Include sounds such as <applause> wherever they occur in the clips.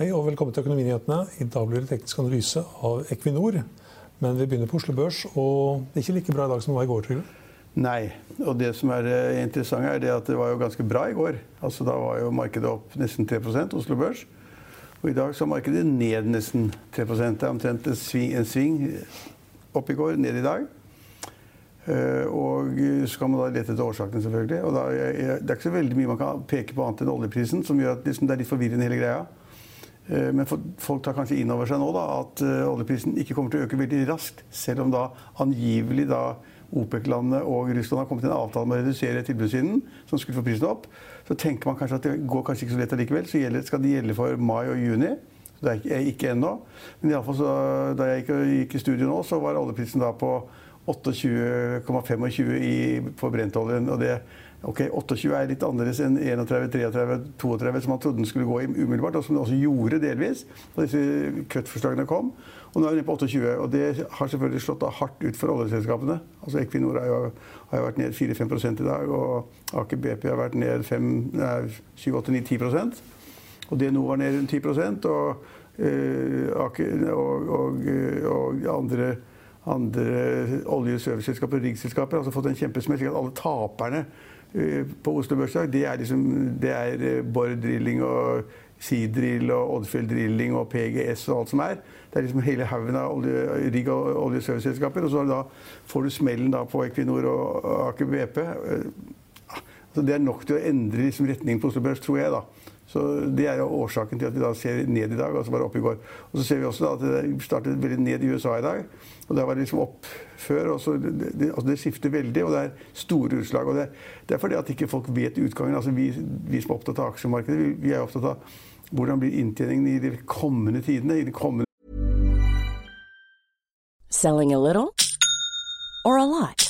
Hei og velkommen til Økonominyhetene. I dag blir det teknisk analyse av Equinor. Men vi begynner på Oslo Børs, og det er ikke like bra i dag som det var i går. Trygve. Nei. Og det som er eh, interessant, er det at det var jo ganske bra i går. Altså Da var jo markedet opp nesten 3 Oslo Børs. Og i dag så er markedet ned nesten 3 Det er omtrent en sving, en sving opp i går, ned i dag. Eh, og så kan man da lete etter årsakene, selvfølgelig. Og da, det er ikke så veldig mye man kan peke på annet enn oljeprisen, som gjør at liksom, det er litt forvirrende hele greia. Eh, men folk tar kanskje inn over seg nå da, at eh, oljeprisen ikke kommer til å øke veldig raskt, selv om da angivelig da OPEC-landene og Russland har kommet til en avtale om å redusere tilbudssiden, som skulle få prisen opp. Så tenker man kanskje at det går kanskje ikke så lett allikevel. Så gjelder, skal det gjelde for mai og juni. Så Det er ikke ennå. Men i alle fall så, da jeg gikk i studio nå, så var oljeprisen da på 28,25 på brentoljen. Og det Ok, 28 er litt annerledes enn 31, 33, 32, som man trodde den skulle gå i umiddelbart, og som den også gjorde delvis da disse kuttforslagene kom. Og nå er vi nede på 28, og det har selvfølgelig slått hardt ut for oljeselskapene. Altså Equinor jo, har jo vært ned 4-5 i dag, og Aker BP har vært ned 7-8-9-10 Og DNO var ned rundt 10 og, uh, Aker, og, og, og andre andre olje- og riggselskaper har altså fått en kjempesmell. alle taperne på Oslo Børsdag, det er, liksom, det er eh, Borr Drilling og Seadrill og Oddfjell Drilling og PGS og alt som er. Det er liksom hele haugen av olje, rigg- og oljeserviceselskaper. Og så da, får du smellen da på Equinor og Aker BP. Eh, altså det er nok til å endre liksom retningen på Oslo Børs, tror jeg. da. Så Det er jo årsaken til at vi da ser ned i dag, og så var det opp i går. Og så ser vi også da at det startet veldig ned i USA i dag. og Der var det liksom opp før. og så det, det, altså det skifter veldig, og det er store utslag. og Det, det er fordi at ikke folk vet utgangen. altså Vi, vi som er opptatt av aksjemarkedet, vi, vi er opptatt av hvordan blir inntjeningen i de kommende tidene. i de kommende Selling a little or a lot?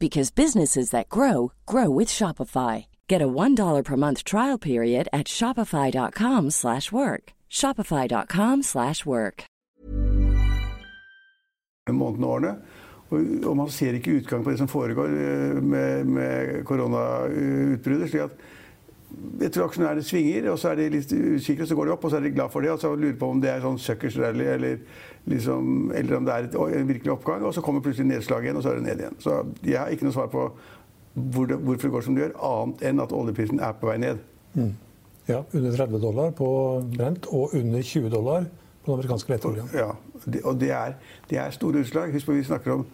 because businesses that grow grow with Shopify. Get a $1 per month trial period at Shopify.com slash work. Shopify.com slash work. månedene og årene. Og, man ser ikke utgang på det som foregår eh, med, med koronautbruddet. slik at tror aksjonærene svinger, og så er de litt usikre, så går de opp, og så er de glad for det. Og så lurer på om det er sånn suckers rally, eller, liksom, eller om det er et, en virkelig oppgang. Og så kommer plutselig nedslag igjen, og så er det ned igjen. Så jeg har ikke noe svar på hvor det, hvorfor det går som det gjør, annet enn at oljeprisen er på vei ned. Mm. Ja, under 30 dollar på Brent og under 20 dollar på den amerikanske leteoljen. Ja, og det er, det er store utslag. Husk på vi snakker om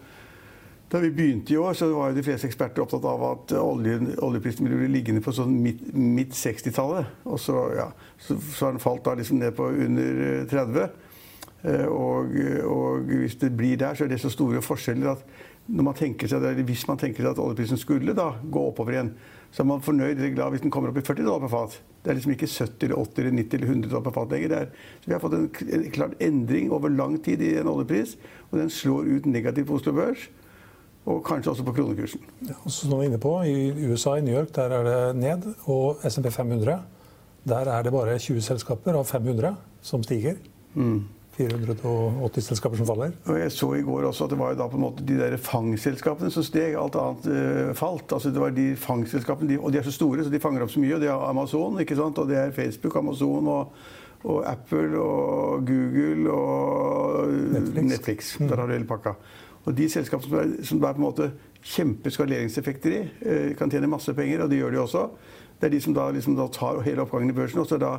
da vi begynte i år, så var de fleste eksperter opptatt av at oljen, oljeprisen ville bli liggende på sånn midt 60-tallet. Og så, ja, så, så, har den falt da liksom ned på under 30. Eh, og, og, hvis det blir der, så er det så store forskjeller at man seg, hvis man tenker seg at oljeprisen skulle da gå oppover igjen, så er man fornøyd eller glad hvis den kommer opp i 40 dollar per fat. Det er liksom ikke 70 eller 80 eller 90 eller 100 dollar per fat lenger. Er, så vi har fått en, en klart endring over lang tid i en oljepris, og den slår ut negativt på Oslo Børs og kanskje også på kronekursen. Ja, som du er inne på, I USA, i New York, der er det ned. Og SMP 500, der er det bare 20 selskaper av 500 som stiger. Mm. 480 selskaper som faller. Og Jeg så i går også at det var da på en måte de der fangselskapene som steg. Alt annet uh, falt. Altså det var de fangselskapene, de, Og de er så store, så de fanger opp så mye. Og det er Amazon, ikke sant? og det er Facebook, Amazon og, og Apple og Google og Netflix. Netflix. Der har du hele pakka. Og de selskapene som, er, som det er på en måte kjempeskaleringseffekter i, eh, kan tjene masse penger, og det gjør de også. Det er de som da, liksom, da tar hele oppgangen i børsen. og så da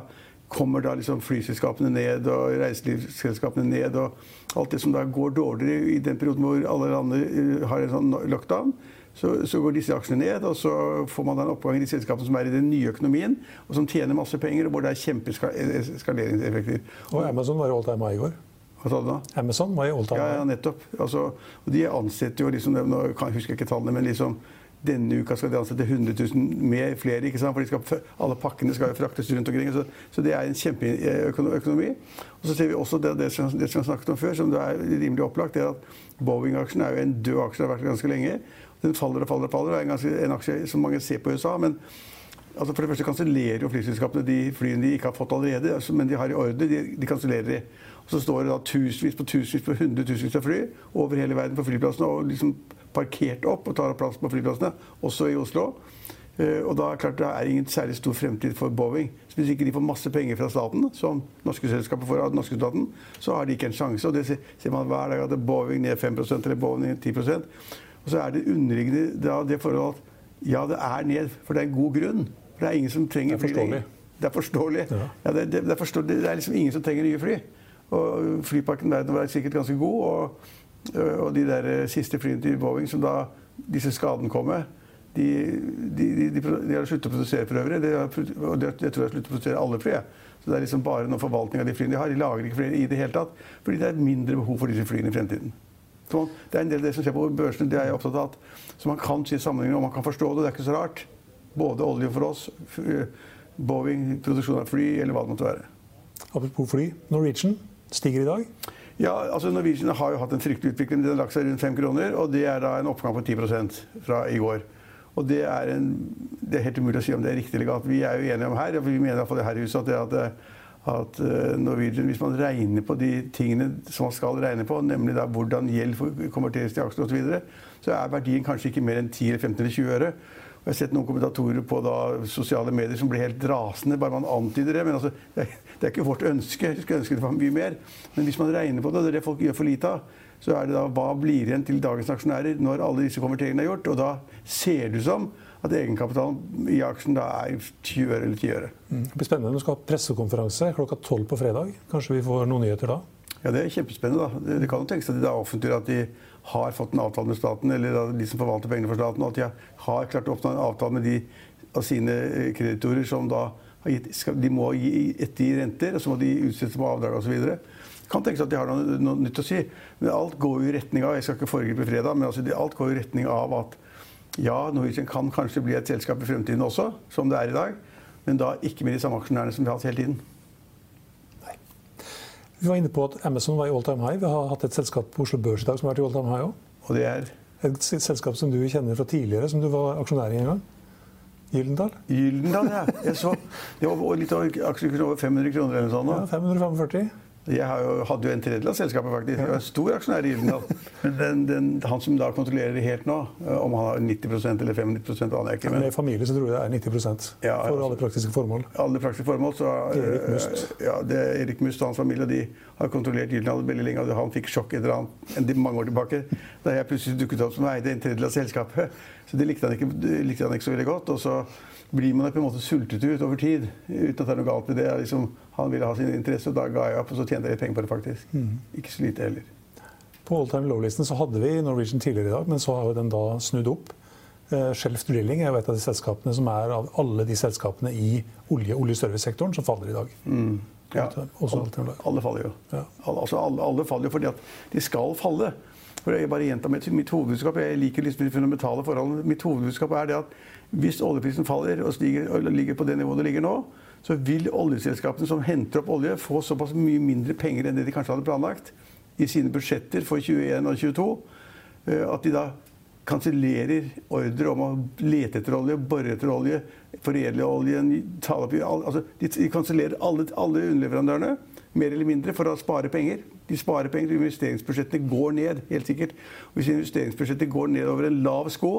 kommer da liksom flyselskapene ned og reiselivsselskapene ned. Og alt det som da går dårligere i den perioden hvor alle landene eh, har en sånn lockdown. Så, så, går disse aksjene ned, og så får man da en oppgang i de selskapene som er i den nye økonomien, og som tjener masse penger, og hvor det er kjempeskaleringseffekter. Og Amazon var jo all time high i går. Hva sa du da? Amazon var i all Ja, ja nettopp. Altså, de ansetter jo liksom, nå husker jeg ikke tallene, men liksom denne uka skal de ansette 100 000 mer, flere. ikke sant? For skal, alle pakkene skal jo fraktes rundt omkring. Så, så det er en kjempeøkonomi. Og så ser vi også det, det, som, det som jeg snakket om før, som det er rimelig opplagt, det er at Boeing-aksjen er jo en død aksje. Det har vært ganske lenge. Den faller og faller og faller. Det er en, ganske, en aksje som mange ser på i USA. men altså For det første kansellerer jo flyselskapene de flyene de ikke har fått allerede, altså, men de har i ordre. De, de kansellerer de. Og så står det da tusenvis på tusenvis på hundretusenvis av fly over hele verden på flyplassene og liksom parkert opp og tar plass på flyplassene, også i Oslo. Eh, og da klart det er ingen særlig stor fremtid for Boeing. Så Hvis ikke de får masse penger fra staten, som norske selskaper får av den norske staten, så har de ikke en sjanse. Og det ser man hver dag at Boeing ned 5% eller Boeing ned 10% Og så er det underliggende det forholdet at ja, det er ned, for det er en god grunn. For det er ingen som trenger fly. Det er forståelig. Det er forståelig. Ja. Ja, det, det, det, er forståelig. det er liksom ingen som trenger nye fly. Og flyparken der var sikkert ganske god. Og, og de der siste flyene til Boeing som da disse skadene kom med, de, de, de, de har sluttet å produsere for øvrig. og det, jeg tror de har sluttet å produsere alle fly. Så det er liksom bare noen forvaltning av de flyene de har. De lager ikke flere i det hele tatt. Fordi det er mindre behov for disse flyene i fremtiden. Så det er en del av det som skjer på børsene, det er jeg opptatt av. At, så man kan si sammenhenger og man kan forstå det. Det er ikke så rart. Både olje for oss, Boeing, produksjon av fly, eller hva det måtte være. Apropos fly. Norwegian stiger i dag? Ja, altså Norwegian har jo hatt en fryktelig utvikling. Den har lagt seg rundt 5 kroner, og det er da en oppgang på 10 fra i går. Og det er, en, det er, helt umulig å si om det er riktig eller galt. Vi er jo enige om her, og vi mener iallfall her i huset, at, det, at, at eh, Norwegian, hvis man regner på de tingene som man skal regne på, nemlig da hvordan gjeld konverteres til aksjer osv., så, videre, så er verdien kanskje ikke mer enn 10 eller 15 eller 20 øre. Jeg har sett noen kommentatorer på da, sosiale medier som blir helt rasende bare man antyder det. Men altså, det, er, det, er, ikke vårt ønske. Vi skulle ønske det var mye mer. Men hvis man regner på det, og det er det folk gjør for lite av, så er det da hva blir igjen til dagens aksjonærer når alle disse konverteringene er gjort? Og da ser det ut som at egenkapitalen i aksjen da er 20 øre eller 10 øre. Mm. Det blir spennende. Du skal ha pressekonferanse klokka 12 på fredag. Kanskje vi får noen nyheter da? Ja, Det er kjempespennende. da. Det, det kan jo tenkes at de da offentliggjør at de har fått en avtale med staten, eller de som forvalter pengene for staten, og at de har klart å oppnå en avtale med de av sine eh, kreditorer som da har gitt, de må gi etter renter, og så må de utsette på avdrag osv. Kan tenkes at de har noe, noe, nytt å si. Men alt går jo i retning av jeg skal ikke foregripe fredag, men altså, alt går i retning av at ja, Norwegian kan kanskje bli et selskap i fremtiden også, som det er i dag. Men da ikke med de samme aksjonærene som vi har hatt hele tiden. Vi var inne på at Amazon var i all time high. Vi har hatt et selskap på Oslo Børs i dag som har vært i all time high òg. Og det er? Et selskap som du kjenner fra tidligere, som du var aksjonær i en gang. Gyldendal? Gyldendal, ja. Jeg så, det var litt over, aksjekursen over 500 kroner eller noe sånt. Ja, 545. Jeg jo, hadde jo en tredjedel av selskapet, faktisk. Jeg var en stor aksjonær i Gyldendal. Men den, den, han som da kontrollerer det helt nå, eh, om han har 90% eller 95 aner jeg ikke. Men i familie så tror jeg det er 90% ja, for alle praktiske formål. Alle praktiske formål, så Erik Must. Eh, ja, det er Erik Must og hans familie de har kontrollert Gyldendal veldig lenge. og Han fikk sjokk etter han mange år tilbake da jeg plutselig dukket opp som eide en tredjedel av selskapet. Så det likte han ikke, likte han ikke så veldig godt. og så blir man på en måte sultet ut over tid. Uten at det er noe galt med det. Liksom, han ville ha sin interesse, og da ga jeg opp. Og så tjente jeg litt penger på det, faktisk. Mm. Ikke så lite heller. På all time low-listen så hadde vi Norwegian tidligere i dag, men så har den da snudd opp. Uh, Shelf Drilling er jo et av de selskapene som er av alle de selskapene i olje- og oljeservicesektoren som faller i dag. Mm. Ja, alle, alle, faller jo. Ja. Alle, altså alle, alle, faller jo fordi at de skal falle. Jeg bare gjentar mitt, mitt hovedbudskap. Jeg liker liksom de fundamentale forholdene. Mitt hovedbudskap er det at hvis oljeprisen faller og, stiger, og ligger på det nivået det ligger nå, så vil oljeselskapene som henter opp olje, få såpass mye mindre penger enn det de kanskje hadde planlagt i sine budsjetter for 2021 og 2022, eh, at de da kansellerer ordre om å lete etter olje, bore etter olje, foredle oljen, tale opp altså, De kansellerer alle, alle underleverandørene, mer eller mindre, for å spare penger. De sparer penger, investeringsbudsjettene går ned, helt sikkert. Og hvis investeringsbudsjettet går ned over en lav sko,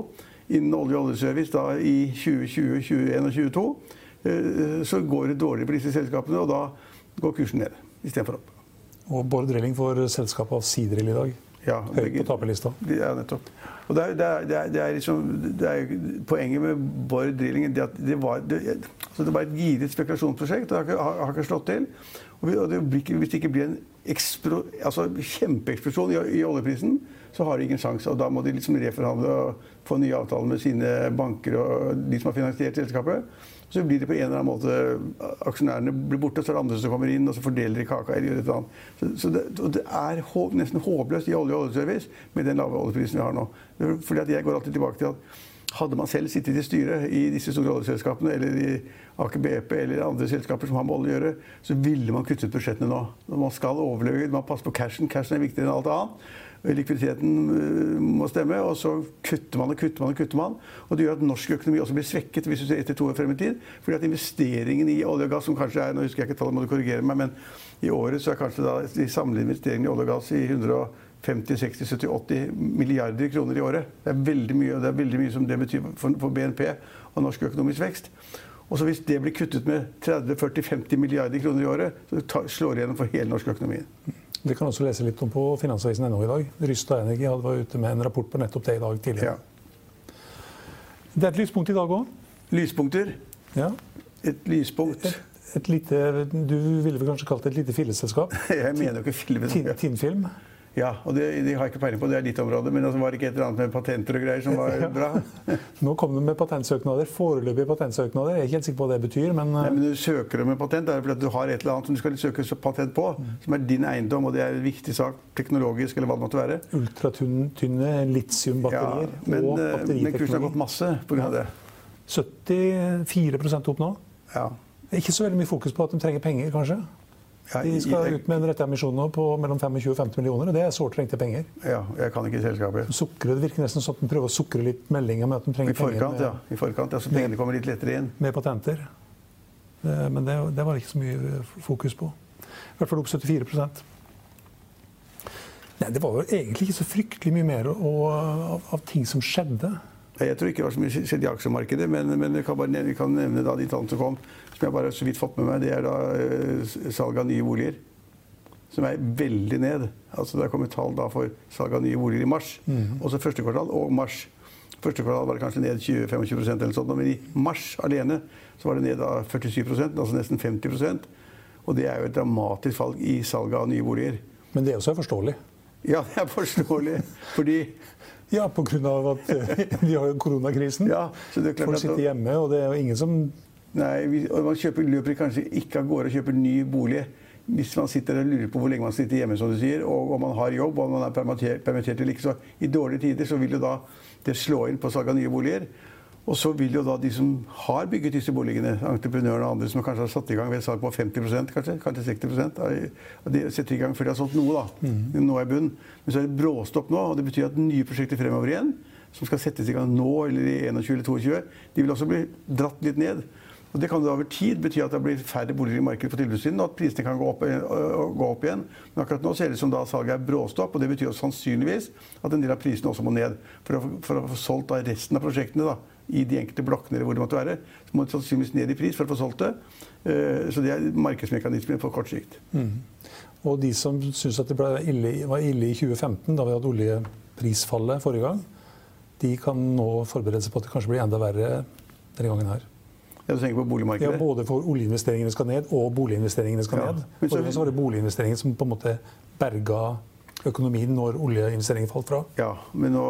innen olje- og oljeservice da, i 2020, 2021 og 2022, eh, så går det dårlig på disse selskapene, og da går kursen ned istedenfor opp. Og Bård Drilling får selskap av Sidrill i dag. Ja, Høyt på taperlista. Ja, nettopp. Og det er, det er, det er, det er liksom, er Poenget med Bård Drilling det, var, altså det var et giret spekulasjonsprosjekt. Det har ikke, har ikke slått til. Og hvis det ikke blir en ekspro, altså kjempeeksplosjon i, i oljeprisen, så har de ingen sjanse. Og da må de liksom reforhandle og få nye avtaler med sine banker og de som har finansiert selskapet. Så blir det på en eller annen måte Aksjonærene blir borte, så er det andre som kommer inn, og så fordeler de kaka. eller gjør et annet. Så, så det, det, er nesten håpløst i olje- og oljeservice med den lave oljeprisen vi har nå. Fordi Jeg går alltid tilbake til at Hadde man selv sittet i styret i disse store oljeselskapene eller i Aker BP eller andre selskaper som har med olje å gjøre, så ville man kuttet budsjettene nå. Man skal overleve, man passer på cashen. Cashen er viktigere enn alt annet. Likviditeten øh, må stemme, og så kutter man og kutter man. Og kutter man. Og det gjør at norsk økonomi også blir svekket hvis du ser etter to år frem i tid. fordi at investeringen i olje og gass, som kanskje er nå husker jeg ikke tallet, må du korrigere meg, men i året så er kanskje da de samlede investeringene i olje og gass i 150, 60, 70, 80 milliarder kroner i året. Det er veldig mye, og det er veldig mye som det betyr for, for BNP og norsk økonomisk vekst. Og så Hvis det blir kuttet med 30-40-50 milliarder kroner i året, så slår det gjennom for hele norsk økonomi. Det kan også lese litt om på finansavisen.no i dag. Rystad Energi var ute med en rapport på nettopp det i dag tidligere. Ja. Det er et lyspunkt i dag òg. Lyspunkter? Ja. Et lyspunkt. Et, et, lite, du ville vel kanskje kalt det et lite filleselskap? <laughs> Jeg mener jo ikke filleselskap. Tinnfilm? Ja, og det, de har jeg ikke peiling på, det er ditt område. Men det var ikke et eller annet med patenter og greier som var <laughs> bra? <laughs> Nå kom du med patentsøknader. Foreløpige patentsøknader. Jeg er ikke helt sikker på hva det betyr, men Nei, men Du søker om en patent det er fordi du har et eller annet som du skal søke patent på, mm. som er din eiendom, og det er en viktig sak teknologisk, eller hva det måtte være. Ultratynne litiumbatterier ja, men, og eh, batteriteknologi. Men kursen har gått masse pga. det. 74% opp nå. Ja. Ikke så veldig mye fokus på at de trenger penger, kanskje? De skal ut med en retteemisjon nå på mellom 25 og 50 millioner, og det er sårt trengte penger. Ja, jeg kan ikke selskapet. Sukre, det virker nesten sånn at de prøver å sukre litt meldinger med at de trenger I forkant, penger. Med, ja. I forkant, ja, så pengene kommer litt lettere inn. Med patenter. Men det, det, var det ikke så mye fokus på. I hvert fall opp 74% Nei, Det var jo egentlig ikke så fryktelig mye mer å, av, av ting som skjedde. Jeg tror ikke det var så mye skjedd i aksjemarkedet, men, men vi, kan bare nevne, kan nevne da de tallene som kom som jeg bare så vidt fått med meg, det er da uh, salg av nye boliger. Som er veldig ned. Altså Det er kommet tall da for salg av nye boliger i mars. Mm. Også første kvartal og mars. Første kvartal var det kanskje ned 20-25% eller sånt, men i mars alene så var det ned av 47% altså nesten 50% Og det er jo et dramatisk fall i salget av nye boliger. Men det er også forståelig? Ja, det er forståelig. Fordi Ja, pga. at <laughs> vi har koronakrisen. Ja, så det klart Folk sitter hjemme, og det er jo ingen som Nei, og man kjøper, løper kanskje ikke av gårde og kjøper ny bolig hvis man sitter og lurer på hvor lenge man sitter hjemme, som du sier, og om man har jobb og om man er permittert, permittert eller ikke. Så I dårlige tider så vil jo da det slå inn på salg av nye boliger. Og så vil jo da de som har bygget disse boligene, entreprenørene og andre som kanskje har satt i gang ved salg på 50 kanskje, kanskje 60 av de setter i gang før de har solgt noe, da. Mm. Nå er bunn. Men så er det bråstopp nå, og det betyr at nye prosjekter fremover igjen, som skal settes i gang nå eller i 21 eller 22, de vil også bli dratt litt ned. Og Det kan da over tid bety at det blir færre boliger i markedet på tilbudssiden, og at prisene kan gå opp, øh, gå opp, igjen. Men akkurat nå ser det ut som da salget er bråstopp, og det betyr sannsynligvis at en del av prisene også må ned. For å, for å få solgt resten av prosjektene da, i de enkelte blokkene eller hvor det måtte være, så må det sannsynligvis ned i pris for å få solgt det. Øh, så det er markedsmekanismen på kort sikt. Mm. Og de som syns at det ille, var ille i 2015, da vi hadde oljeprisfallet forrige gang, de kan nå forberede seg på at det kanskje blir enda verre denne gangen her. Ja, du tenker på boligmarkedet? Ja, Både for oljeinvesteringene skal ned, og boliginvesteringene skal ja. ned. Og så var det boliginvesteringene som på en måte berga økonomien når oljeinvesteringene falt fra. Ja, men nå,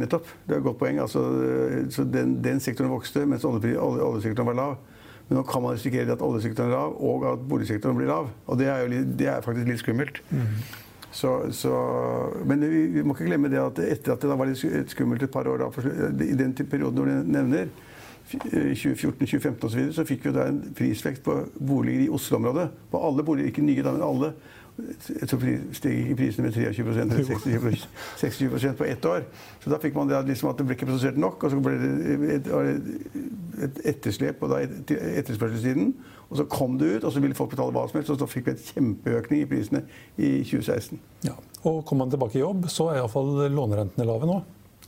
nettopp. Det er et godt poeng. Altså, så den, den, sektoren vokste mens oljesektoren var lav. Men nå kan man risikere at oljesektoren er lav, og at boligsektoren blir lav. Og det er, jo, det er faktisk litt skummelt. Mm. Så, så, men vi, vi, må ikke glemme det at etter at det var litt skummelt et par år, da, i den perioden du nevner, 2014-2015 osv. Så, videre, så fikk vi da en prisvekst på boliger i Oslo-området. På alle boliger, ikke nye, men alle. Tror steg ikke prisene med 23% eller 26, 26 på ett år. Så da fikk man det liksom at det ble ikke produsert nok, og så ble det et, et etterslep på etterspørselssiden. Og så kom det ut, og så ville folk betale hva som helst, og så fikk vi et kjempeøkning i prisene i 2016. Ja, og Kommer man tilbake i jobb, så er iallfall lånerentene lave nå.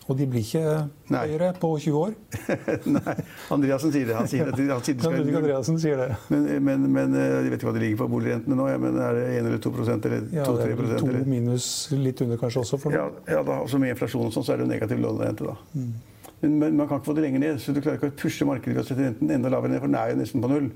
Og de blir ikke høyere på 20 år? <laughs> Nei. Andreassen sier det. Han sier, det. han sier det skal, Andreassen sier det. Men, men, men, eh, jeg vet ikke hva det ligger på boligrentene nå. Ja, men Er det 1 eller 2 eller 2-3 Ja, det er 2 eller? minus litt under kanskje også? ja, ja da, også med inflasjon og sånn, så er det jo negativ lånerente. da. Mm. Men, men, man kan ikke få det lenger ned. Så du klarer ikke å pushe markedet ved å sette renten enda lavere ned, for den er jo nesten på null.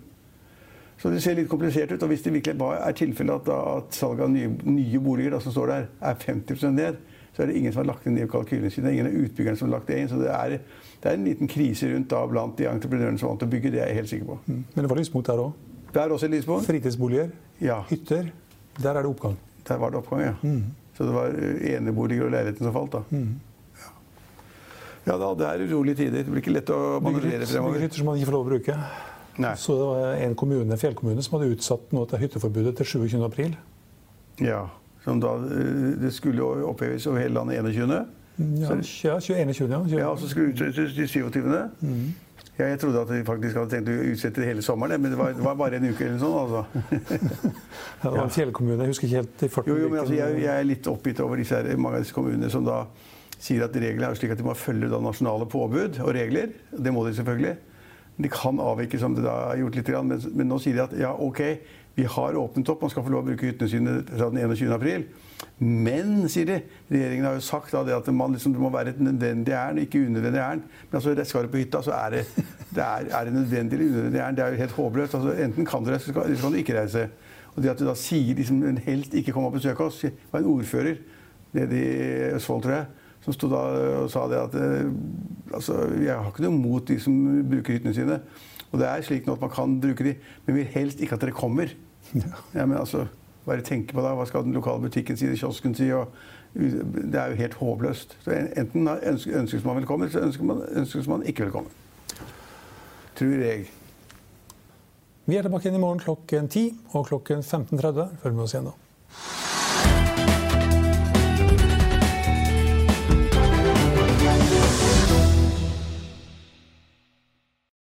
Så det ser litt komplisert ut. Og hvis det virkelig er tilfellet at, at salget av nye, nye boliger da, som står der, er 50% ned, så er det ingen som har lagt inn det i kalkylene sine. Ingen av utbyggerne som har lagt det inn. Så det er, det er en liten krise rundt da blant de entreprenørene som vant å bygge. Det er jeg helt sikker på. Mm. Men det var lysmot der òg? Det er også lyspunkt. Fritidsboliger, ja. hytter. Der er det oppgang? Der var det oppgang, ja. Mm. Så det var eneboliger og leiligheten som falt, da. Mm. Ja. Ja da, det er urolige tider. Det blir ikke lett å manøvrere fremover. Byggehytter som man ikke får lov å bruke. Nei. Så det var en kommune, fjellkommune som hadde utsatt noe til hytteforbudet til 27. april. Ja, som da, eh, Det skulle jo oppheves over hele landet 21. Ja, ja 21. Ja. Ja, og så skulle det utsettes til 27. Ja, jeg trodde at de faktisk hadde tenkt å utsette det hele sommeren, men det var, det var bare en uke eller sånn. altså. <laughs> Ja, det var en fjellkommune. Jeg husker ikke helt i farten. Jo, jo, men altså, jeg, jeg er litt oppgitt over disse her, mange av disse kommunene som da sier at reglene er slik at de må følge da nasjonale påbud og regler. Det må de selvfølgelig. De kan avvike som det da er gjort litt, men, men nå sier de at ja, ok, vi har åpnet opp, man skal få lov å bruke hyttene sine fra den 21. april. Men, sier de, regjeringen har jo sagt da at man liksom, det må være et nødvendig ærend, ikke unødvendig ærend. Men altså, skal du på hytta, så er det, det er, er det nødvendig eller unødvendig ærend. Det er jo helt håpløst. Altså, enten kan du reise, eller så kan du ikke reise. Og det at du da sier liksom, helst ikke kom og besøk oss, var en ordfører nede i Østfold, tror jeg, som sto da og sa det at eh, altså, jeg har ikke noe mot de som bruker hyttene sine. Og det er slik nå at man kan bruke de, men vil helst ikke at dere kommer. <laughs> Ja, men altså, bare tenke på det. Hva skal den lokale butikken si, kiosken si? Og, det er jo helt håpløst. Så enten ønskes man velkommen, eller så ønsker man, ønskes man ikke velkommen. Tror jeg. Vi er tilbake igjen i morgen klokken 10 og klokken 15.30. Følg med oss igjen da.